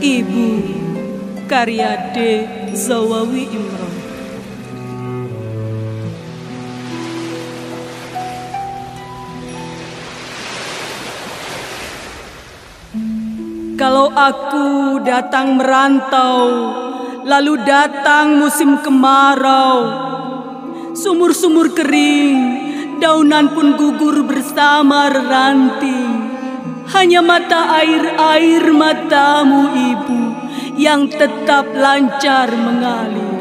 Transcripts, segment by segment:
Ibu karya D. Zawawi Imron Kalau aku datang merantau, lalu datang musim kemarau, sumur-sumur kering, daunan pun gugur bersama ranting. Hanya mata air-air matamu ibu yang tetap lancar mengalir.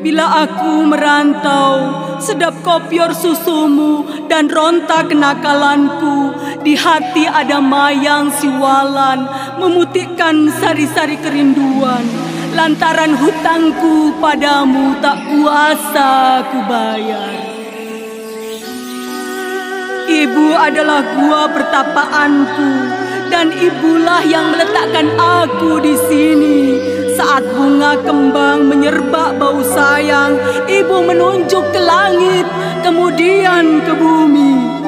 Bila aku merantau, sedap kopior susumu dan ronta kenakalanku. Di hati ada mayang siwalan memutihkan sari-sari kerinduan. Lantaran hutangku padamu tak kuasa ku bayar. Ibu adalah gua pertapaanku dan ibulah yang meletakkan aku di sini. Saat bunga kembang menyerbak bau sayang, ibu menunjuk ke langit, kemudian ke bumi.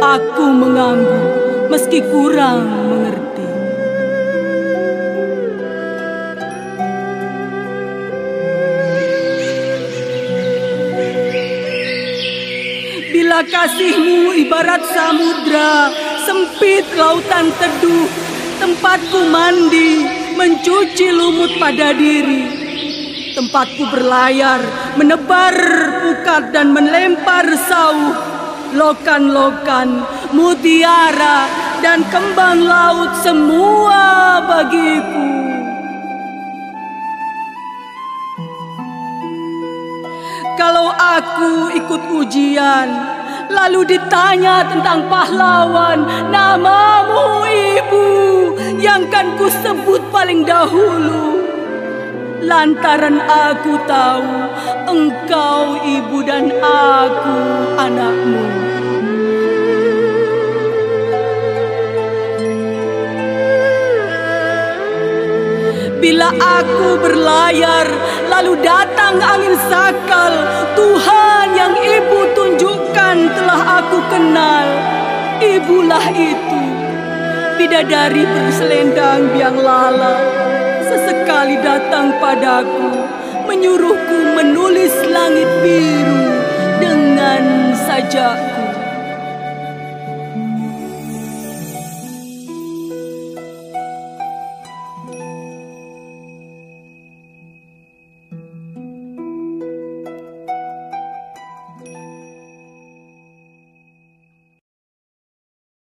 Aku mengangguk meski kurang mengerti. Kasihmu ibarat samudra, sempit lautan teduh, tempatku mandi, mencuci lumut pada diri. Tempatku berlayar, menebar pukat dan melempar sauh. Lokan-lokan, mutiara, dan kembang laut semua bagiku. Kalau aku ikut ujian, lalu ditanya tentang pahlawan, namamu ibu yang kan ku sebut paling dahulu. Lantaran aku tahu engkau ibu dan aku anakmu. Bila aku berlayar, lalu datang angin sakal, Tuhan kenal. Ibulah itu, bidadari berselendang biang lala, sesekali datang padaku, menyuruhku menulis langit biru dengan sajak